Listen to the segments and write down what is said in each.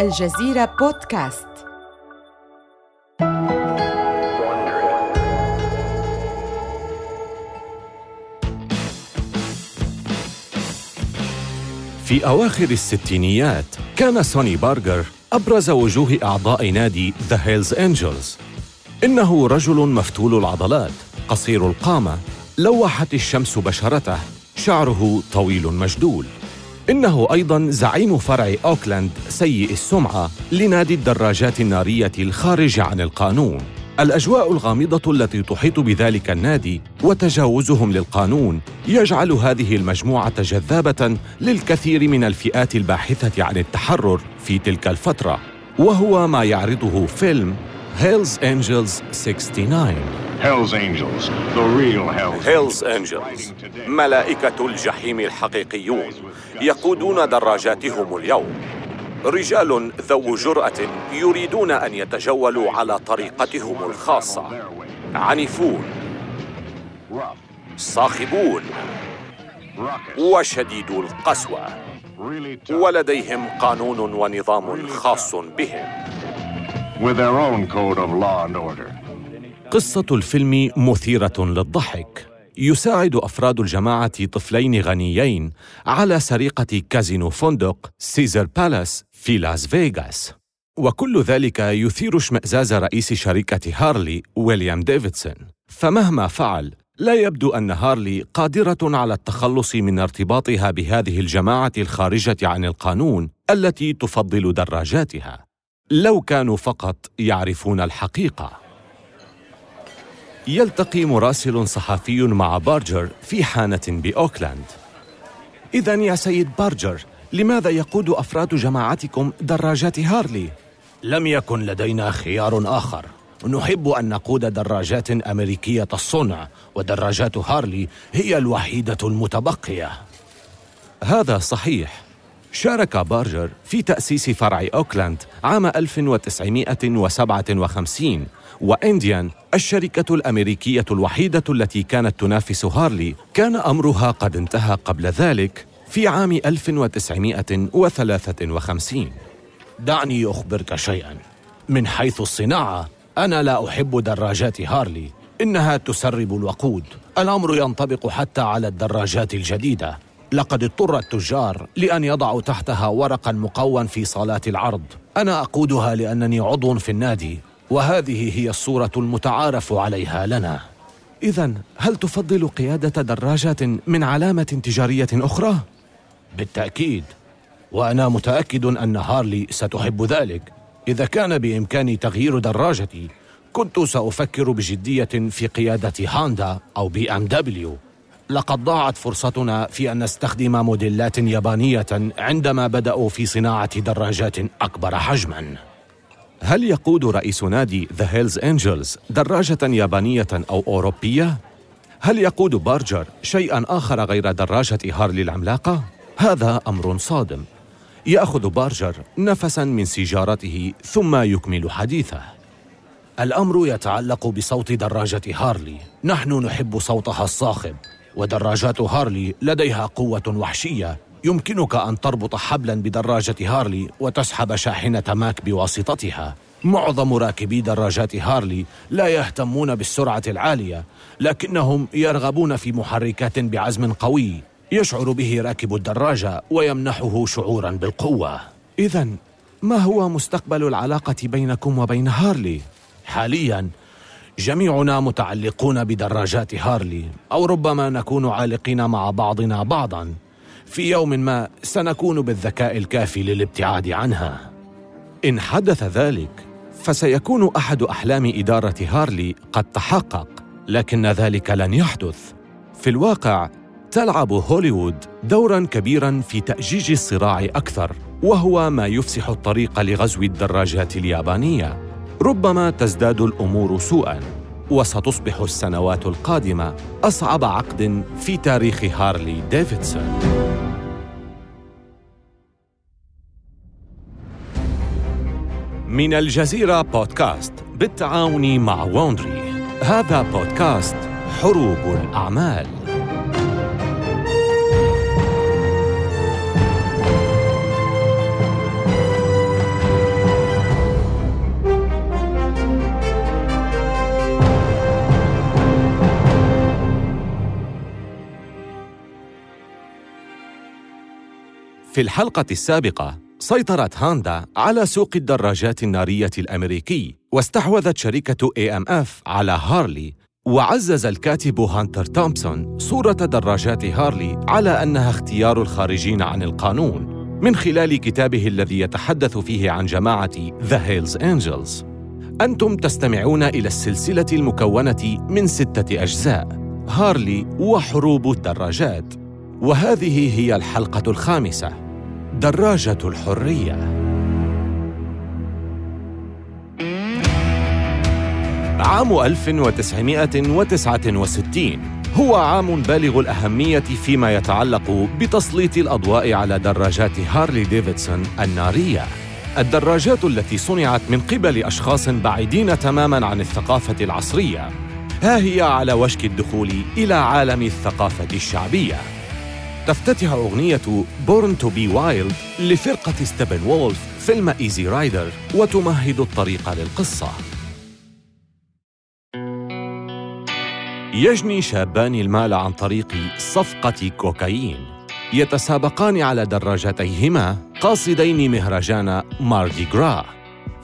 الجزيرة بودكاست. في أواخر الستينيات كان سوني بارجر أبرز وجوه أعضاء نادي ذا هيلز أنجلز إنه رجل مفتول العضلات قصير القامة لوحت الشمس بشرته شعره طويل مجدول. إنه أيضا زعيم فرع أوكلاند سيء السمعة لنادي الدراجات النارية الخارج عن القانون. الأجواء الغامضة التي تحيط بذلك النادي وتجاوزهم للقانون يجعل هذه المجموعة جذابة للكثير من الفئات الباحثة عن التحرر في تلك الفترة. وهو ما يعرضه فيلم هيلز أنجلز 69 Hell's Angels, the real Hell's Hell's Angels ملائكة الجحيم الحقيقيون يقودون دراجاتهم اليوم. رجال ذو جرأة يريدون أن يتجولوا على طريقتهم الخاصة. عنيفون صاخبون وشديدو القسوة. ولديهم قانون ونظام خاص بهم. With their own code of law and order. قصة الفيلم مثيرة للضحك. يساعد أفراد الجماعة طفلين غنيين على سرقة كازينو فندق سيزر بالاس في لاس فيغاس وكل ذلك يثير اشمئزاز رئيس شركة هارلي ويليام ديفيدسون. فمهما فعل لا يبدو أن هارلي قادرة على التخلص من ارتباطها بهذه الجماعة الخارجة عن القانون التي تفضل دراجاتها. لو كانوا فقط يعرفون الحقيقة. يلتقي مراسل صحفي مع بارجر في حانة بأوكلاند. إذا يا سيد بارجر لماذا يقود أفراد جماعتكم دراجات هارلي؟ لم يكن لدينا خيار آخر. نحب أن نقود دراجات أمريكية الصنع ودراجات هارلي هي الوحيدة المتبقية. هذا صحيح. شارك بارجر في تأسيس فرع أوكلاند عام 1957 وإنديان الشركة الأمريكية الوحيدة التي كانت تنافس هارلي. كان أمرها قد انتهى قبل ذلك في عام 1953 دعني أخبرك شيئا. من حيث الصناعة أنا لا أحب دراجات هارلي. إنها تسرب الوقود. الأمر ينطبق حتى على الدراجات الجديدة. لقد اضطر التجار لأن يضعوا تحتها ورقا مقوى في صالات العرض. أنا أقودها لأنني عضو في النادي وهذه هي الصورة المتعارف عليها لنا. إذا هل تفضل قيادة دراجة من علامة تجارية أخرى؟ بالتأكيد. وأنا متأكد أن هارلي ستحب ذلك. إذا كان بإمكاني تغيير دراجتي كنت سأفكر بجدية في قيادة هوندا أو بي أم دبليو. لقد ضاعت فرصتنا في أن نستخدم موديلات يابانية عندما بدأوا في صناعة دراجات أكبر حجماً. هل يقود رئيس نادي ذا هيلز أنجلز دراجة يابانية أو أوروبية؟ هل يقود بارجر شيئا آخر غير دراجة هارلي العملاقة؟ هذا أمر صادم. يأخذ بارجر نفسا من سيجارته ثم يكمل حديثه. الأمر يتعلق بصوت دراجة هارلي. نحن نحب صوتها الصاخب. ودراجات هارلي لديها قوة وحشية. يمكنك أن تربط حبلا بدراجة هارلي وتسحب شاحنة ماك بواسطتها. معظم راكبي دراجات هارلي لا يهتمون بالسرعة العالية لكنهم يرغبون في محركات بعزم قوي. يشعر به راكب الدراجة ويمنحه شعورا بالقوة. إذا ما هو مستقبل العلاقة بينكم وبين هارلي؟ حاليا جميعنا متعلقون بدراجات هارلي أو ربما نكون عالقين مع بعضنا بعضا. في يوم ما سنكون بالذكاء الكافي للابتعاد عنها. إن حدث ذلك فسيكون أحد أحلام إدارة هارلي قد تحقق لكن ذلك لن يحدث. في الواقع تلعب هوليوود دورا كبيرا في تأجيج الصراع أكثر وهو ما يفسح الطريق لغزو الدراجات اليابانية. ربما تزداد الأمور سوءا وستصبح السنوات القادمة أصعب عقد في تاريخ هارلي ديفيدسون. من الجزيرة بودكاست بالتعاون مع ووندري هذا بودكاست حروب الأعمال. في الحلقة السابقة سيطرت هاندا على سوق الدراجات النارية الأمريكي واستحوذت شركة AMF على هارلي وعزز الكاتب هانتر تومسون صورة دراجات هارلي على أنها اختيار الخارجين عن القانون من خلال كتابه الذي يتحدث فيه عن جماعة The Hells Angels. أنتم تستمعون إلى السلسلة المكونة من ستة أجزاء هارلي وحروب الدراجات. وهذه هي الحلقة الخامسة. دراجة الحرية. عام 1969 هو عام بالغ الأهمية فيما يتعلق بتسليط الأضواء على دراجات هارلي ديفيدسون النارية. الدراجات التي صنعت من قبل أشخاص بعيدين تماماً عن الثقافة العصرية ها هي على وشك الدخول إلى عالم الثقافة الشعبية. تفتتح أغنية Born to be Wild لفرقة ستيبنوولف فيلم Easy Rider وتمهد الطريق للقصة. يجني شابان المال عن طريق صفقة كوكايين. يتسابقان على دراجتيهما قاصدين مهرجان ماردي غرا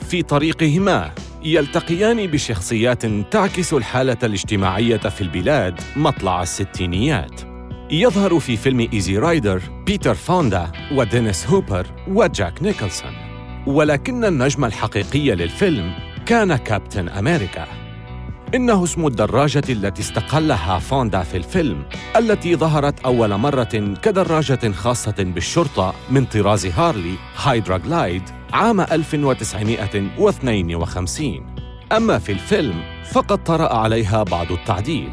في طريقهما يلتقيان بشخصيات تعكس الحالة الاجتماعية في البلاد مطلع الستينيات. يظهر في فيلم Easy Rider بيتر فوندا ودينيس هوبر وجاك نيكلسون. ولكن النجم الحقيقي للفيلم كان كابتن أمريكا. إنه اسم الدراجة التي استقلها فوندا في الفيلم التي ظهرت أول مرة كدراجة خاصة بالشرطة من طراز هارلي هايدرا جلايد عام 1952 أما في الفيلم فقد طرأ عليها بعض التعديل.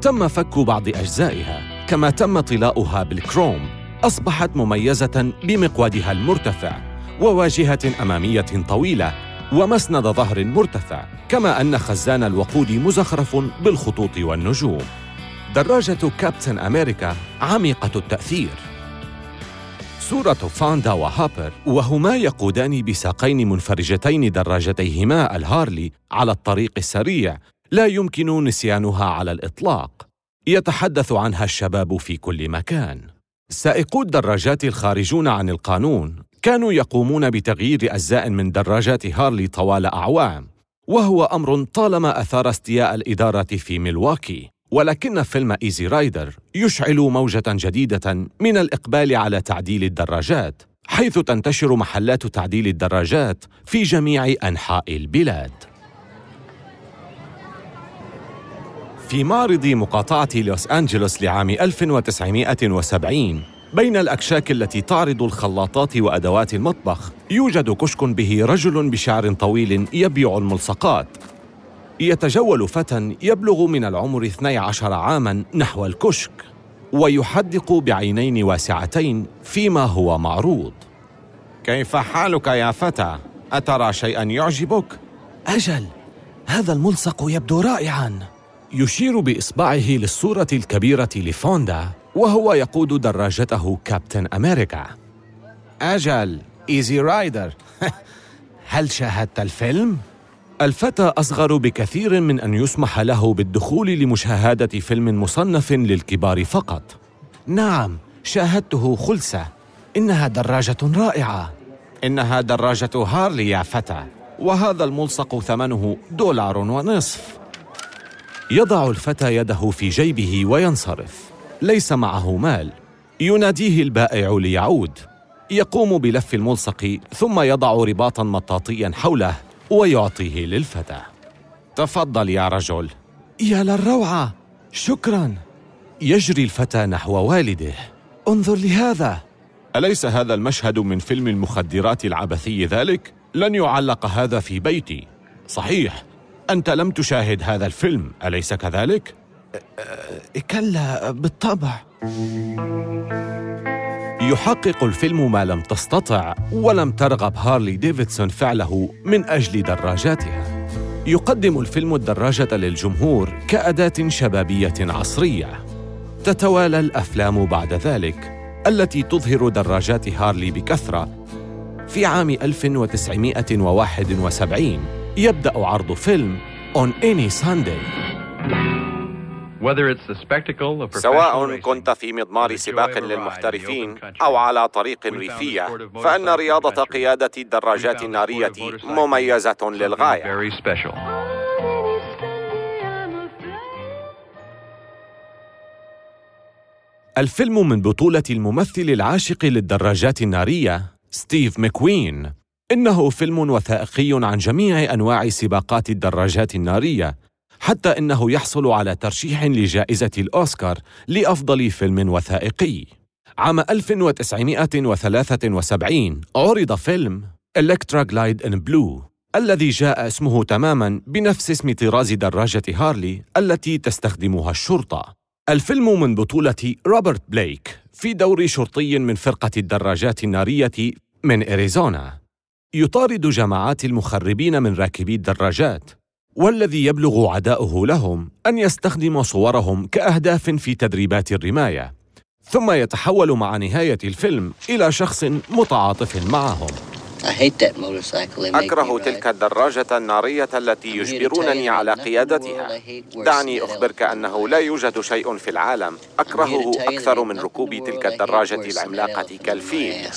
تم فك بعض أجزائها. كما تم طلاؤها بالكروم أصبحت مميزة بمقودها المرتفع وواجهة أمامية طويلة ومسند ظهر مرتفع كما أن خزان الوقود مزخرف بالخطوط والنجوم. دراجة كابتن أمريكا عميقة التأثير. صورة فاندا وهابر وهما يقودان بساقين منفرجتين دراجتيهما الهارلي على الطريق السريع لا يمكن نسيانها على الإطلاق. يتحدث عنها الشباب في كل مكان. سائقو الدراجات الخارجون عن القانون كانوا يقومون بتغيير أجزاء من دراجات هارلي طوال أعوام وهو أمر طالما أثار استياء الإدارة في ميلواكي. ولكن فيلم إيزي رايدر يشعل موجة جديدة من الإقبال على تعديل الدراجات حيث تنتشر محلات تعديل الدراجات في جميع أنحاء البلاد. في معرض مقاطعة لوس أنجلوس لعام 1970 بين الأكشاك التي تعرض الخلاطات وأدوات المطبخ يوجد كشك به رجل بشعر طويل يبيع الملصقات يتجول فتى يبلغ من العمر 12 عاماً نحو الكشك ويحدق بعينين واسعتين فيما هو معروض كيف حالك يا فتى؟ أترى شيئاً يعجبك؟ أجل هذا الملصق يبدو رائعاً يشير بإصبعه للصورة الكبيرة لفوندا وهو يقود دراجته كابتن أمريكا. أجل إيزي رايدر. هل شاهدت الفيلم؟ الفتى أصغر بكثير من أن يسمح له بالدخول لمشاهدة فيلم مصنف للكبار فقط. نعم شاهدته خلسة. إنها دراجة رائعة. إنها دراجة هارلي يا فتى وهذا الملصق ثمنه دولار ونصف. يضع الفتى يده في جيبه وينصرف. ليس معه مال. يناديه البائع ليعود. يقوم بلف الملصق ثم يضع رباطا مطاطيا حوله ويعطيه للفتى. تفضل يا رجل. يا للروعة. شكرا. يجري الفتى نحو والده. انظر لهذا. أليس هذا المشهد من فيلم المخدرات العبثي ذلك؟ لن يعلق هذا في بيتي. صحيح. أنت لم تشاهد هذا الفيلم أليس كذلك؟ كلا بالطبع. يحقق الفيلم ما لم تستطع ولم ترغب هارلي ديفيدسون فعله من أجل دراجاتها. يقدم الفيلم الدراجة للجمهور كأداة شبابية عصرية. تتوالى الأفلام بعد ذلك التي تظهر دراجات هارلي بكثرة في عام 1971 يبدأ عرض فيلم On Any Sunday. سواء كنت في مضمار سباق للمحترفين أو على طريق ريفية فإن رياضة قيادة الدراجات النارية مميزة للغاية. الفيلم من بطولة الممثل العاشق للدراجات النارية ستيف مكوين إنه فيلم وثائقي عن جميع أنواع سباقات الدراجات النارية حتى إنه يحصل على ترشيح لجائزة الأوسكار لأفضل فيلم وثائقي. عام 1973 عرض فيلم Electra Glide in Blue الذي جاء اسمه تماما بنفس اسم طراز دراجة هارلي التي تستخدمها الشرطة. الفيلم من بطولة روبرت بليك في دور شرطي من فرقة الدراجات النارية من إريزونا. يطارد جماعات المخربين من راكبي الدراجات والذي يبلغ عداؤه لهم أن يستخدم صورهم كأهداف في تدريبات الرماية ثم يتحول مع نهاية الفيلم إلى شخص متعاطف معهم. أكره تلك الدراجة النارية التي يجبرونني على قيادتها. دعني أخبرك أنه لا يوجد شيء في العالم. أكرهه أكثر من ركوب تلك الدراجة العملاقة كالفيل.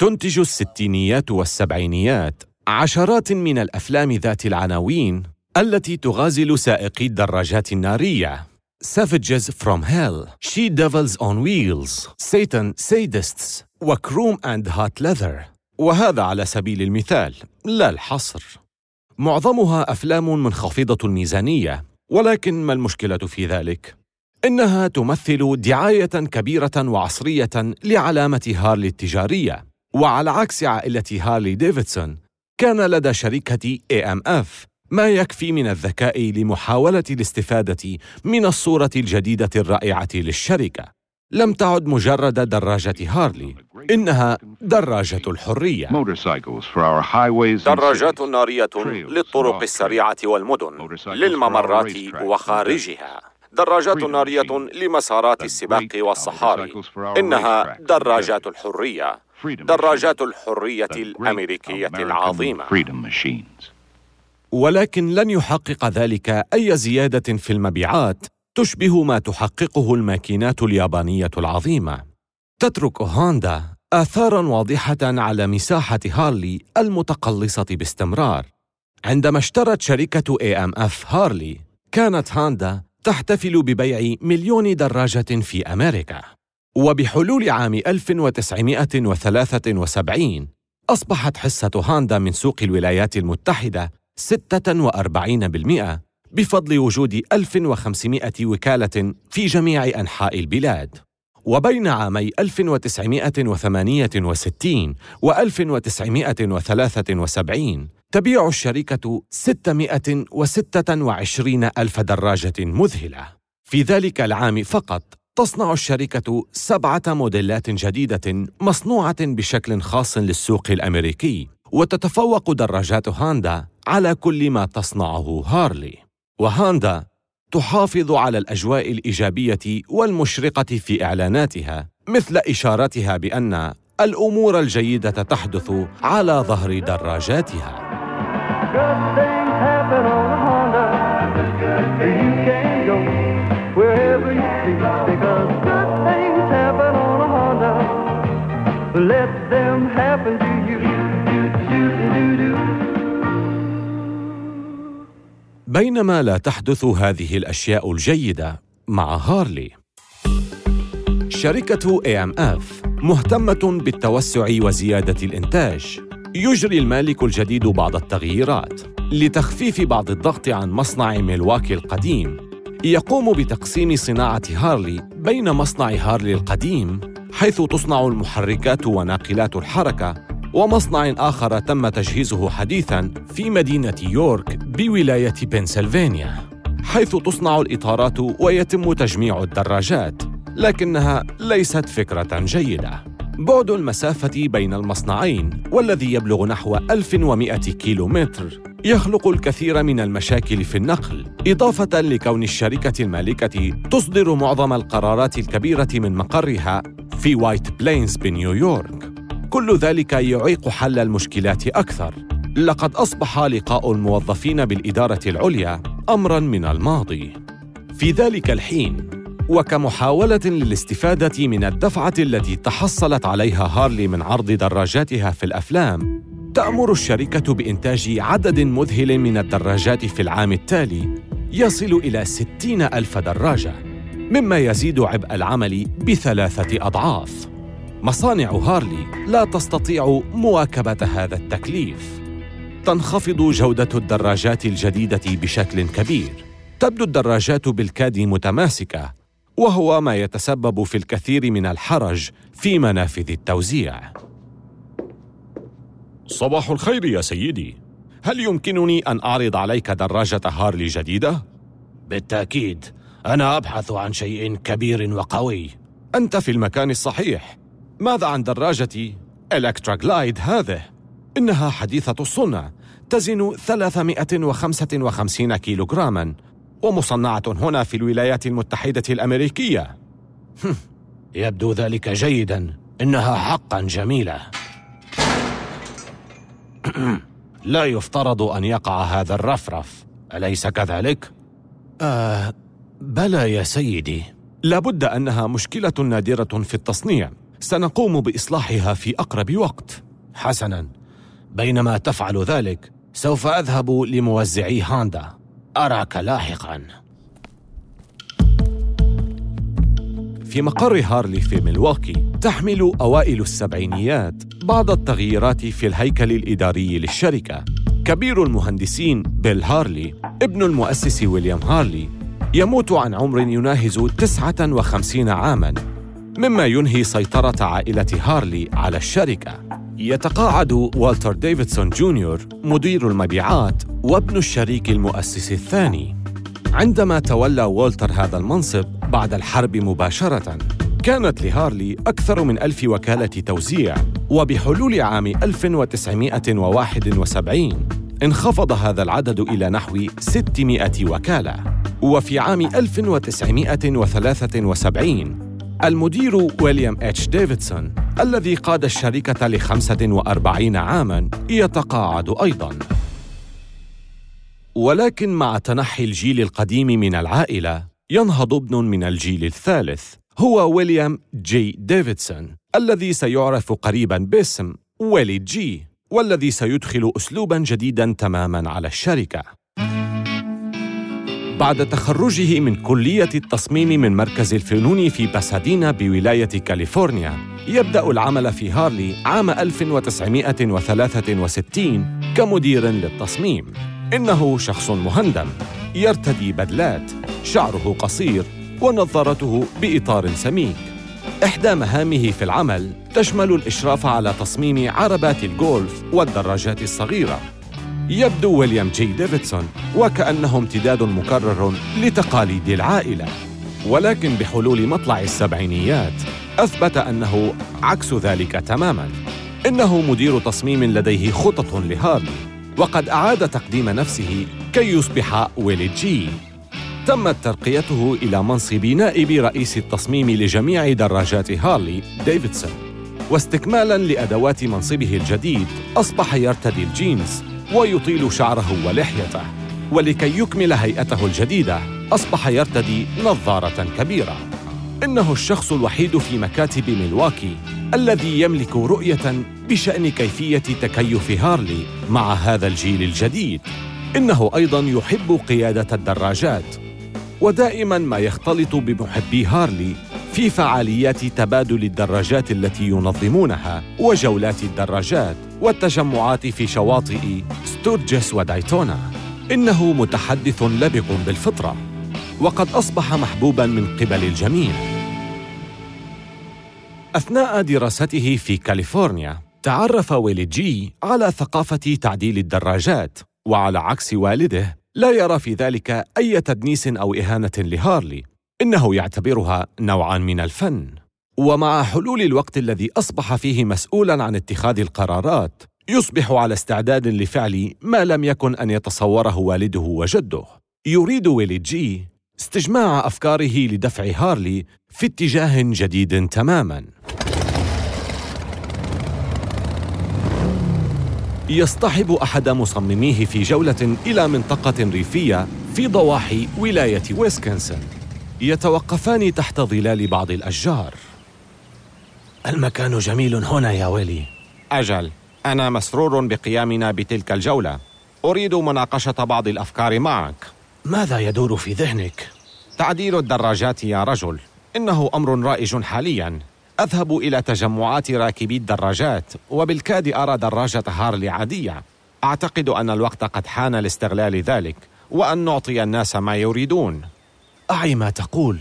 تنتج الستينيات والسبعينيات عشرات من الأفلام ذات العناوين التي تغازل سائقي الدراجات النارية. Savages from Hell, She Devils on Wheels, Satan Sadists, وكروم أند هات ليذر وهذا على سبيل المثال لا الحصر. معظمها أفلام منخفضة الميزانية ولكن ما المشكلة في ذلك؟ إنها تمثل دعاية كبيرة وعصرية لعلامة هارلي التجارية. وعلى عكس عائلة هارلي ديفيدسون كان لدى شركة AMF ما يكفي من الذكاء لمحاولة الاستفادة من الصورة الجديدة الرائعة للشركة. لم تعد مجرد دراجة هارلي إنها دراجة الحرية. دراجات نارية للطرق السريعة والمدن للممرات وخارجها. دراجات نارية لمسارات السباق والصحاري. إنها دراجات الحرية. دراجات الحرية الأمريكية العظيمة. ولكن لن يحقق ذلك أي زيادة في المبيعات تشبه ما تحققه الماكينات اليابانية العظيمة. تترك هوندا آثارا واضحة على مساحة هارلي المتقلصة باستمرار. عندما اشترت شركة AMF هارلي كانت هوندا تحتفل ببيع مليون دراجة في أمريكا. وبحلول عام 1973 أصبحت حصة هوندا من سوق الولايات المتحدة 46% بفضل وجود 1500 وكالة في جميع أنحاء البلاد. وبين عامي 1968 و 1973 تبيع الشركة 626 ألف دراجة مذهلة. في ذلك العام فقط تصنع الشركة سبعة موديلات جديدة مصنوعة بشكل خاص للسوق الأمريكي وتتفوق دراجات هاندا على كل ما تصنعه هارلي. وهاندا تحافظ على الأجواء الإيجابية والمشرقة في إعلاناتها مثل اشارتها بأن الأمور الجيدة تحدث على ظهر دراجاتها. بينما لا تحدث هذه الأشياء الجيدة مع هارلي. شركة AMF مهتمة بالتوسع وزيادة الإنتاج. يجري المالك الجديد بعض التغييرات لتخفيف بعض الضغط عن مصنع ميلواكي القديم. يقوم بتقسيم صناعة هارلي بين مصنع هارلي القديم حيث تصنع المحركات وناقلات الحركة ومصنع آخر تم تجهيزه حديثاً في مدينة يورك بولاية بنسلفانيا حيث تصنع الإطارات ويتم تجميع الدراجات لكنها ليست فكرة جيدة. بعد المسافة بين المصنعين والذي يبلغ نحو 1100 كيلومتر يخلق الكثير من المشاكل في النقل إضافة لكون الشركة المالكة تصدر معظم القرارات الكبيرة من مقرها في وايت بلينز بنيويورك. كل ذلك يعيق حل المشكلات أكثر. لقد أصبح لقاء الموظفين بالإدارة العليا أمرا من الماضي. في ذلك الحين وكمحاولة للاستفادة من الدفعة التي تحصلت عليها هارلي من عرض دراجاتها في الأفلام تأمر الشركة بإنتاج عدد مذهل من الدراجات في العام التالي يصل إلى ستين ألف دراجة مما يزيد عبء العمل بثلاثة أضعاف. مصانع هارلي لا تستطيع مواكبة هذا التكليف. تنخفض جودة الدراجات الجديدة بشكل كبير. تبدو الدراجات بالكاد متماسكة وهو ما يتسبب في الكثير من الحرج في منافذ التوزيع. صباح الخير يا سيدي. هل يمكنني أن أعرض عليك دراجة هارلي جديدة؟ بالتأكيد أنا أبحث عن شيء كبير وقوي. أنت في المكان الصحيح. ماذا عن دراجتي الكترا جلايد هذه؟ إنها حديثة الصنع تزن 355 كيلوغراما ومصنعة هنا في الولايات المتحدة الأمريكية. يبدو ذلك جيدا. إنها حقا جميلة. لا يفترض أن يقع هذا الرفرف. أليس كذلك؟ آه بلى يا سيدي. لابد أنها مشكلة نادرة في التصنيع. سنقوم بإصلاحها في أقرب وقت. حسنا. بينما تفعل ذلك سوف أذهب لموزعي هاندا. أراك لاحقا. في مقر هارلي في ميلواكي تحمل أوائل السبعينيات بعض التغييرات في الهيكل الإداري للشركة. كبير المهندسين بيل هارلي ابن المؤسس ويليام هارلي يموت عن عمر يناهز 59 عاماً. مما ينهي سيطرة عائلة هارلي على الشركة. يتقاعد والتر ديفيدسون جونيور مدير المبيعات وابن الشريك المؤسس الثاني. عندما تولى والتر هذا المنصب بعد الحرب مباشرة كانت لهارلي أكثر من ألف وكالة توزيع وبحلول عام 1971 انخفض هذا العدد إلى نحو 600 وكالة. وفي عام 1973 المدير ويليام اتش ديفيدسون الذي قاد الشركة ل 45 عاماً يتقاعد أيضاً. ولكن مع تنحي الجيل القديم من العائلة ينهض ابن من الجيل الثالث هو ويليام جي ديفيدسون الذي سيعرف قريبا باسم ويلي جي والذي سيدخل اسلوبا جديدا تماما على الشركة. بعد تخرجه من كلية التصميم من مركز الفنون في باسادينا بولاية كاليفورنيا. يبدأ العمل في هارلي عام 1963 كمدير للتصميم. إنه شخص مهندم. يرتدي بدلات. شعره قصير. ونظارته بإطار سميك. إحدى مهامه في العمل تشمل الإشراف على تصميم عربات الجولف والدراجات الصغيرة. يبدو ويليام جي ديفيدسون وكأنه امتداد مكرر لتقاليد العائلة. ولكن بحلول مطلع السبعينيات أثبت أنه عكس ذلك تماما. إنه مدير تصميم لديه خطط لهارلي وقد أعاد تقديم نفسه كي يصبح ويلي جي. تمت ترقيته إلى منصب نائب رئيس التصميم لجميع دراجات هارلي ديفيدسون. واستكمالا لأدوات منصبه الجديد أصبح يرتدي الجينز. ويطيل شعره ولحيته ولكي يكمل هيئته الجديدة أصبح يرتدي نظارة كبيرة إنه الشخص الوحيد في مكاتب ميلواكي الذي يملك رؤية بشأن كيفية تكيف هارلي مع هذا الجيل الجديد. إنه أيضاً يحب قيادة الدراجات، ودائماً ما يختلط بمحبي هارلي في فعاليات تبادل الدراجات التي ينظمونها وجولات الدراجات والتجمعات في شواطئ ستورجس ودايتونا. إنه متحدث لبق بالفطرة، وقد أصبح محبوباً من قبل الجميع. أثناء دراسته في كاليفورنيا تعرف ويلي جي على ثقافة تعديل الدراجات وعلى عكس والده لا يرى في ذلك أي تدنيس أو إهانة لهارلي إنه يعتبرها نوعا من الفن ومع حلول الوقت الذي أصبح فيه مسؤولا عن اتخاذ القرارات يصبح على استعداد لفعل ما لم يكن أن يتصوره والده وجده. يريد ويلي جي استجماع أفكاره لدفع هارلي في اتجاه جديد تماما. يصطحب أحد مصمميه في جولة إلى منطقة ريفية في ضواحي ولاية ويسكنسن. يتوقفان تحت ظلال بعض الأشجار. المكان جميل هنا يا ويلي. أجل أنا مسرور بقيامنا بتلك الجولة. أريد مناقشة بعض الأفكار معك. ماذا يدور في ذهنك؟ تعديل الدراجات يا رجل. إنه أمر رائج حاليا. أذهب إلى تجمعات راكبي الدراجات وبالكاد أرى دراجة هارلي عادية. أعتقد أن الوقت قد حان لاستغلال ذلك وأن نعطي الناس ما يريدون. أعي ما تقول.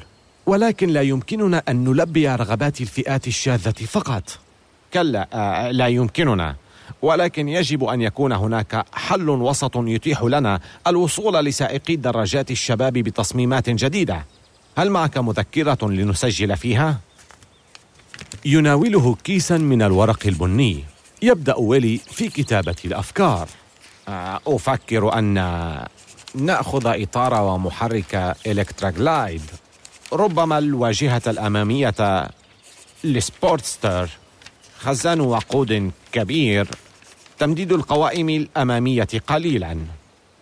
ولكن لا يمكننا أن نلبي رغبات الفئات الشاذة فقط. كلا آه لا يمكننا. ولكن يجب أن يكون هناك حل وسط يتيح لنا الوصول لسائقي الدراجات الشباب بتصميمات جديدة. هل معك مذكرة لنسجل فيها؟ يناوله كيسا من الورق البني. يبدأ ويلي في كتابة الأفكار. آه، أفكر أن نأخذ إطار ومحرك الكتراجلايد ربما الواجهة الأمامية لسبورتستر خزان وقود كبير. تمديد القوائم الأمامية قليلا.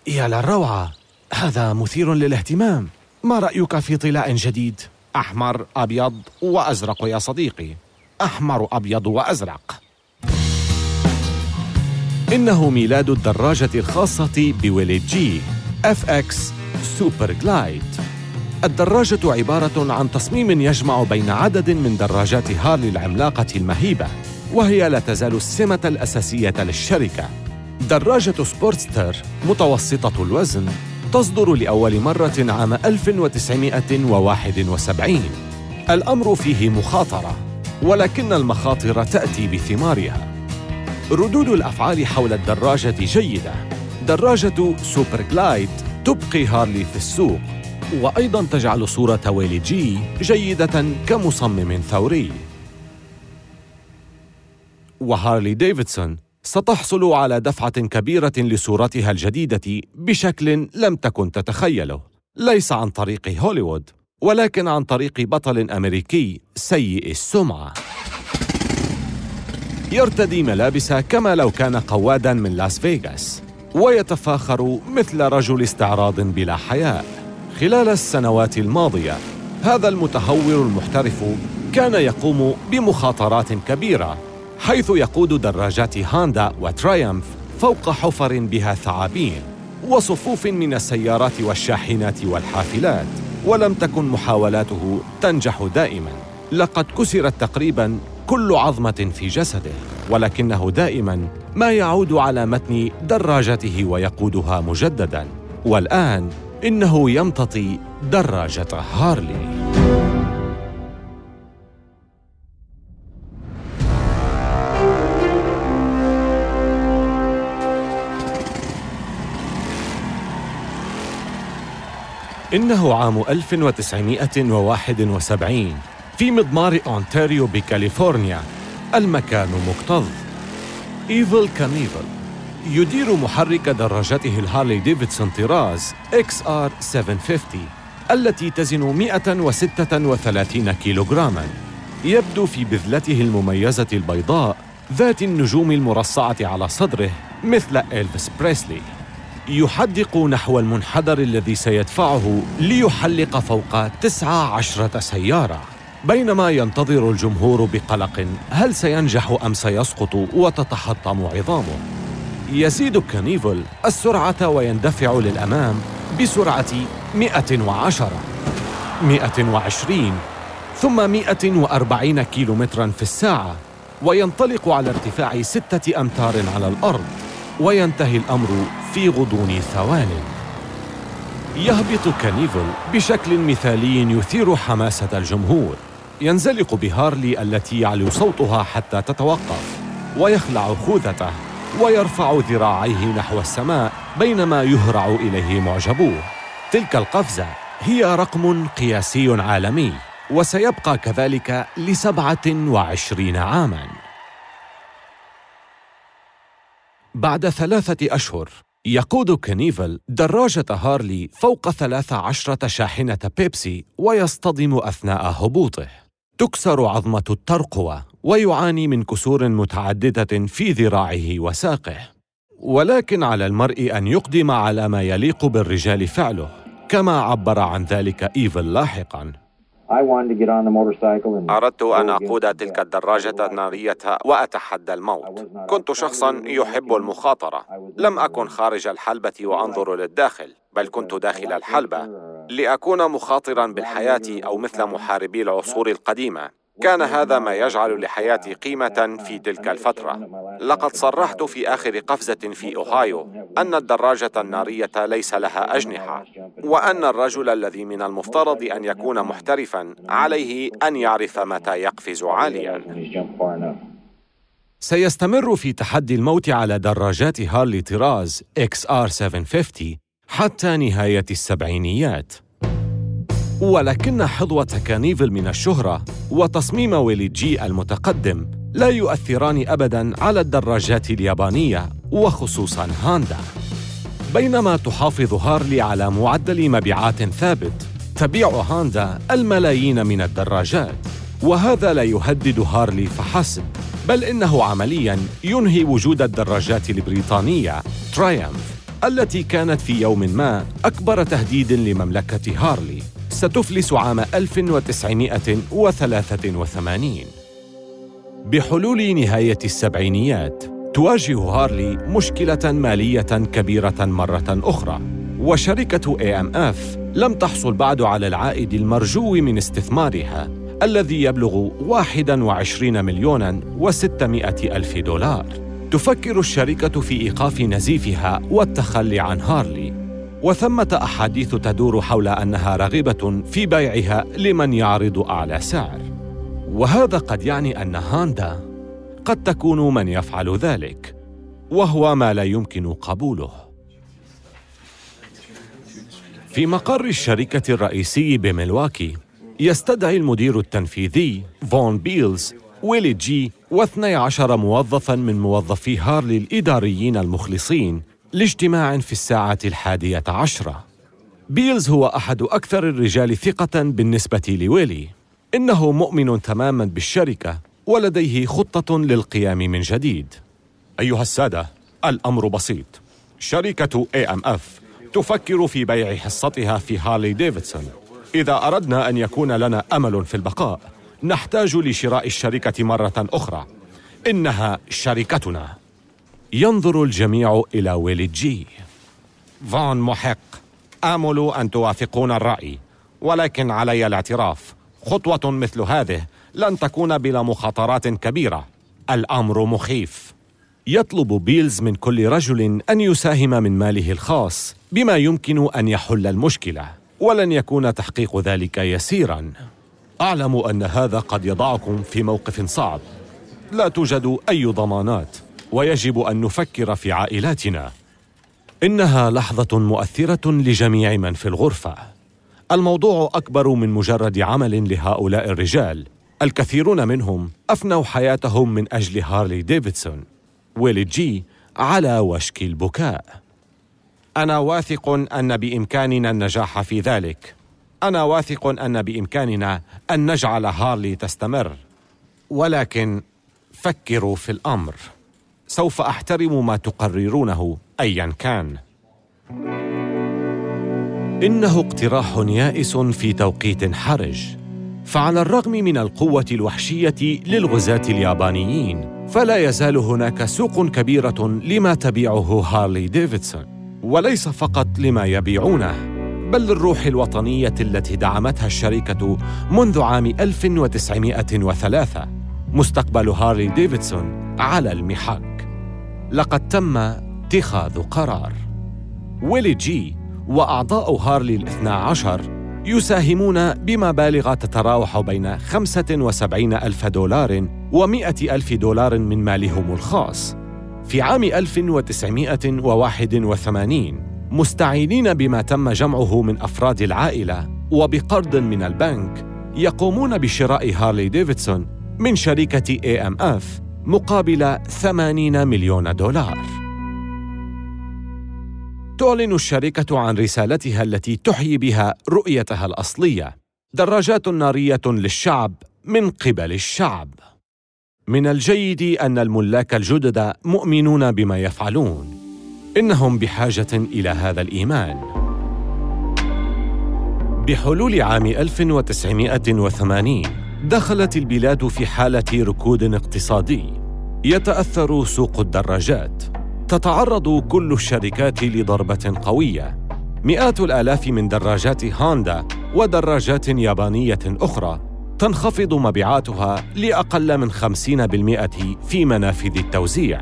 يا للروعه هذا مثير للاهتمام. ما رأيك في طلاء جديد؟ أحمر أبيض وأزرق يا صديقي. أحمر أبيض وأزرق. إنه ميلاد الدراجة الخاصة بويلي جي FX Super Glide الدراجة عبارة عن تصميم يجمع بين عدد من دراجات هارلي العملاقة المهيبة وهي لا تزال السمة الأساسية للشركة. دراجة سبورتستر متوسطة الوزن تصدر لأول مرة عام 1971 الأمر فيه مخاطرة ولكن المخاطر تأتي بثمارها. ردود الأفعال حول الدراجة جيدة. دراجة Super Glide تبقي هارلي في السوق. وأيضا تجعل صورة ويلي جي جيدة كمصمم ثوري. وهارلي ديفيدسون ستحصل على دفعة كبيرة لصورتها الجديدة بشكل لم تكن تتخيله ليس عن طريق هوليوود ولكن عن طريق بطل أمريكي سيء السمعة. يرتدي ملابس كما لو كان قوادا من لاس فيغاس ويتفاخر مثل رجل استعراض بلا حياء. خلال السنوات الماضية. هذا المتهور المحترف كان يقوم بمخاطرات كبيرة حيث يقود دراجات هوندا وترايمف فوق حفر بها ثعابين وصفوف من السيارات والشاحنات والحافلات. ولم تكن محاولاته تنجح دائما. لقد كسرت تقريبا كل عظمة في جسده. ولكنه دائما ما يعود على متن دراجته ويقودها مجددا. والآن إنه يمتطي دراجة هارلي. إنه عام 1971 في مضمار أونتاريو بكاليفورنيا المكان مكتظ. إيفل كانيفل يدير محرك دراجته الهارلي ديفيدسون طراز XR 750 التي تزن 136 كيلوغراما. يبدو في بذلته المميزة البيضاء ذات النجوم المرصعة على صدره مثل إلفيس بريسلي. يحدق نحو المنحدر الذي سيدفعه ليحلق فوق تسعة عشرة سيارة. بينما ينتظر الجمهور بقلق هل سينجح أم سيسقط وتتحطم عظامه. يزيد كانيفل السرعة ويندفع للأمام بسرعة 110 120 ثم 140 كيلومترا في الساعة وينطلق على ارتفاع ستة أمتار على الأرض وينتهي الأمر في غضون ثوان. يهبط كانيفل بشكل مثالي يثير حماسة الجمهور. ينزلق بهارلي التي يعلو صوتها حتى تتوقف ويخلع خوذته. ويرفع ذراعيه نحو السماء بينما يهرع إليه معجبوه تلك القفزة هي رقم قياسي عالمي وسيبقى كذلك لسبعة وعشرين عاماً. بعد ثلاثة أشهر يقود كنيفل دراجة هارلي فوق ثلاث عشرة شاحنة بيبسي ويصطدم أثناء هبوطه. تكسر عظمة الترقوة. ويعاني من كسور متعددة في ذراعه وساقه. ولكن على المرء أن يقدم على ما يليق بالرجال فعله كما عبر عن ذلك إيفل لاحقاً. أردت أن أقود تلك الدراجة النارية وأتحدى الموت. كنت شخصا يحب المخاطرة. لم أكن خارج الحلبة وأنظر للداخل بل كنت داخل الحلبة. لأكون مخاطرا بالحياة أو مثل محاربي العصور القديمة. كان هذا ما يجعل لحياتي قيمة في تلك الفترة. لقد صرحت في آخر قفزة في أوهايو أن الدراجة النارية ليس لها أجنحة، وأن الرجل الذي من المفترض أن يكون محترفا عليه أن يعرف متى يقفز عاليا. سيستمر في تحدي الموت على دراجات هارلي طراز XR 750 حتى نهاية السبعينيات. ولكن حظوة كنيفل من الشهرة وتصميم ويلي جي المتقدم لا يؤثران أبداً على الدراجات اليابانية وخصوصاً هاندا. بينما تحافظ هارلي على معدل مبيعات ثابت تبيع هاندا الملايين من الدراجات وهذا لا يهدد هارلي فحسب بل إنه عملياً ينهي وجود الدراجات البريطانية ترايمف التي كانت في يوم ما أكبر تهديد لمملكة هارلي. ستفلس عام 1983 بحلول نهاية السبعينيات تواجه هارلي مشكلة مالية كبيرة مرة أخرى وشركة AMF لم تحصل بعد على العائد المرجو من استثمارها الذي يبلغ 21 مليونا و600 ألف دولار. تفكر الشركة في إيقاف نزيفها والتخلي عن هارلي. وثمة أحاديث تدور حول أنها راغبة في بيعها لمن يعرض أعلى سعر. وهذا قد يعني أن هاندا قد تكون من يفعل ذلك وهو ما لا يمكن قبوله. في مقر الشركة الرئيسي بملواكي يستدعي المدير التنفيذي فون بيلز ويلي جي واثني عشر موظفا من موظفي هارلي الإداريين المخلصين لاجتماع في الساعة الحادية عشرة. بيلز هو أحد أكثر الرجال ثقة بالنسبة لويلي. إنه مؤمن تماما بالشركة ولديه خطة للقيام من جديد. أيها السادة الأمر بسيط. شركة AMF تفكر في بيع حصتها في هارلي ديفيدسون. إذا أردنا أن يكون لنا أمل في البقاء نحتاج لشراء الشركة مرة أخرى. إنها شركتنا. ينظر الجميع إلى ويلي جي فون محق آمل أن توافقوني الرأي ولكن علي الاعتراف. خطوة مثل هذه لن تكون بلا مخاطرات كبيرة. الأمر مخيف. يطلب بيلز من كل رجل أن يساهم من ماله الخاص بما يمكن أن يحل المشكلة ولن يكون تحقيق ذلك يسيرا. أعلم أن هذا قد يضعكم في موقف صعب. لا توجد أي ضمانات. ويجب أن نفكر في عائلاتنا. إنها لحظة مؤثرة لجميع من في الغرفة. الموضوع أكبر من مجرد عمل لهؤلاء الرجال. الكثيرون منهم أفنوا حياتهم من أجل هارلي ديفيدسون ويلي جي على وشك البكاء. أنا واثق أن بإمكاننا النجاح في ذلك. أنا واثق أن بإمكاننا أن نجعل هارلي تستمر. ولكن فكروا في الأمر. سوف أحترم ما تقررونه ايا كان. إنه اقتراح يائس في توقيت حرج. فعلى الرغم من القوة الوحشية للغزاة اليابانيين فلا يزال هناك سوق كبيرة لما تبيعه هارلي ديفيدسون. وليس فقط لما يبيعونه بل للروح الوطنية التي دعمتها الشركة منذ عام 1903 مستقبل هارلي ديفيدسون على المحك لقد تم اتخاذ قرار. ويلي جي وأعضاء هارلي الاثنى عشر يساهمون بمبالغ تتراوح بين 75 ألف دولار و100 ألف دولار من مالهم الخاص. في عام 1981 مستعينين بما تم جمعه من أفراد العائلة وبقرض من البنك يقومون بشراء هارلي ديفيدسون من شركة AMF مقابل 80 مليون دولار. تعلن الشركة عن رسالتها التي تحيي بها رؤيتها الأصلية: دراجات نارية للشعب من قبل الشعب. من الجيد أن الملاك الجدد مؤمنون بما يفعلون، إنهم بحاجة إلى هذا الإيمان بحلول عام 1980 دخلت البلاد في حالة ركود اقتصادي يتأثر سوق الدراجات تتعرض كل الشركات لضربة قوية مئات الآلاف من دراجات هوندا ودراجات يابانية أخرى تنخفض مبيعاتها لأقل من 50% في منافذ التوزيع.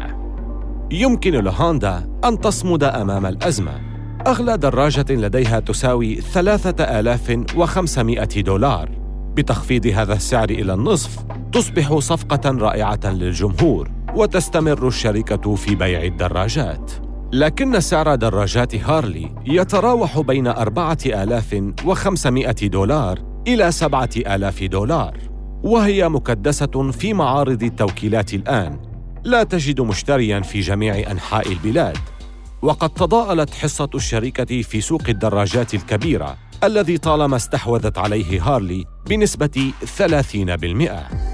يمكن لهوندا أن تصمد أمام الأزمة. أغلى دراجة لديها تساوي 3500 دولار. بتخفيض هذا السعر إلى النصف، تصبح صفقة رائعة للجمهور، وتستمر الشركة في بيع الدراجات. لكن سعر دراجات هارلي يتراوح بين 4500 دولار إلى 7000 دولار وهي مكدسة في معارض التوكيلات الآن لا تجد مشتريا في جميع أنحاء البلاد وقد تضاءلت حصة الشركة في سوق الدراجات الكبيرة الذي طالما استحوذت عليه هارلي بنسبة 30%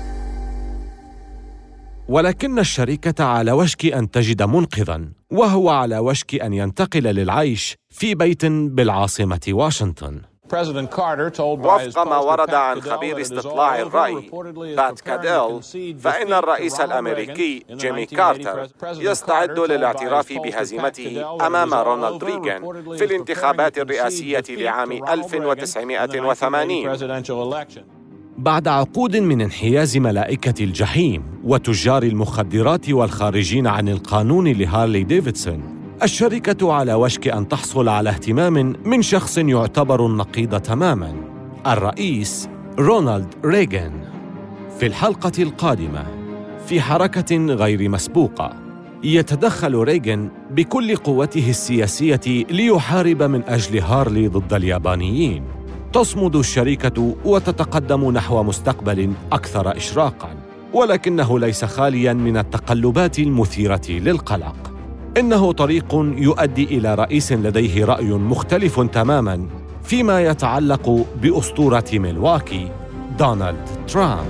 ولكن الشركة على وشك أن تجد منقذا وهو على وشك أن ينتقل للعيش في بيت بالعاصمة واشنطن. وفق ما ورد عن خبير استطلاع الرأي بات كاديل فإن الرئيس الأمريكي جيمي كارتر يستعد للاعتراف بهزيمته أمام رونالد ريغان في الانتخابات الرئاسية لعام 1980 بعد عقود من انحياز ملائكة الجحيم وتجار المخدرات والخارجين عن القانون لهارلي ديفيدسون الشركة على وشك أن تحصل على اهتمام من شخص يعتبر النقيض تماما الرئيس رونالد ريغان في الحلقة القادمة في حركة غير مسبوقة يتدخل ريغان بكل قوته السياسية ليحارب من أجل هارلي ضد اليابانيين تصمد الشركة وتتقدم نحو مستقبل أكثر إشراقاً، ولكنه ليس خالياً من التقلبات المثيرة للقلق. إنه طريق يؤدي إلى رئيس لديه رأي مختلف تماماً فيما يتعلق بأسطورة ميلواكي دونالد ترامب.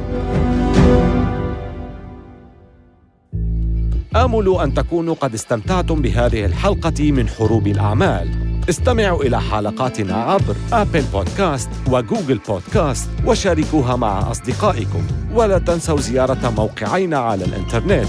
آمل أن تكونوا قد استمتعتم بهذه الحلقة من حروب الأعمال استمعوا إلى حلقاتنا عبر أبل بودكاست وجوجل بودكاست وشاركوها مع أصدقائكم ولا تنسوا زيارة موقعينا على الإنترنت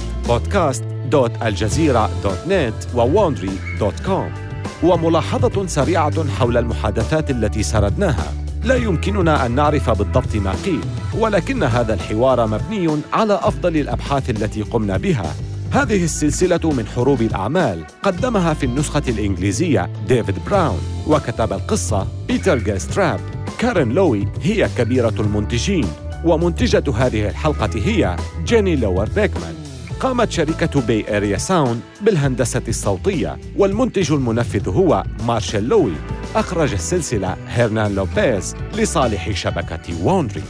podcast.aljazeera.net وwandry.com وملاحظة سريعة حول المحادثات التي سردناها. لا يمكننا أن نعرف بالضبط ما قيل ولكن هذا الحوار مبني على أفضل الأبحاث التي قمنا بها. هذه السلسلة من حروب الأعمال قدمها في النسخة الإنجليزية ديفيد براون وكتب القصة بيتر جاستراب كارين لوي هي كبيرة المنتجين ومنتجة هذه الحلقة هي جيني لور بيكمان. قامت شركة باي إريا ساوند بالهندسة الصوتية والمنتج المنفذ هو مارشيل لوي. أخرج السلسلة هيرنان لوبيز لصالح شبكة وونري.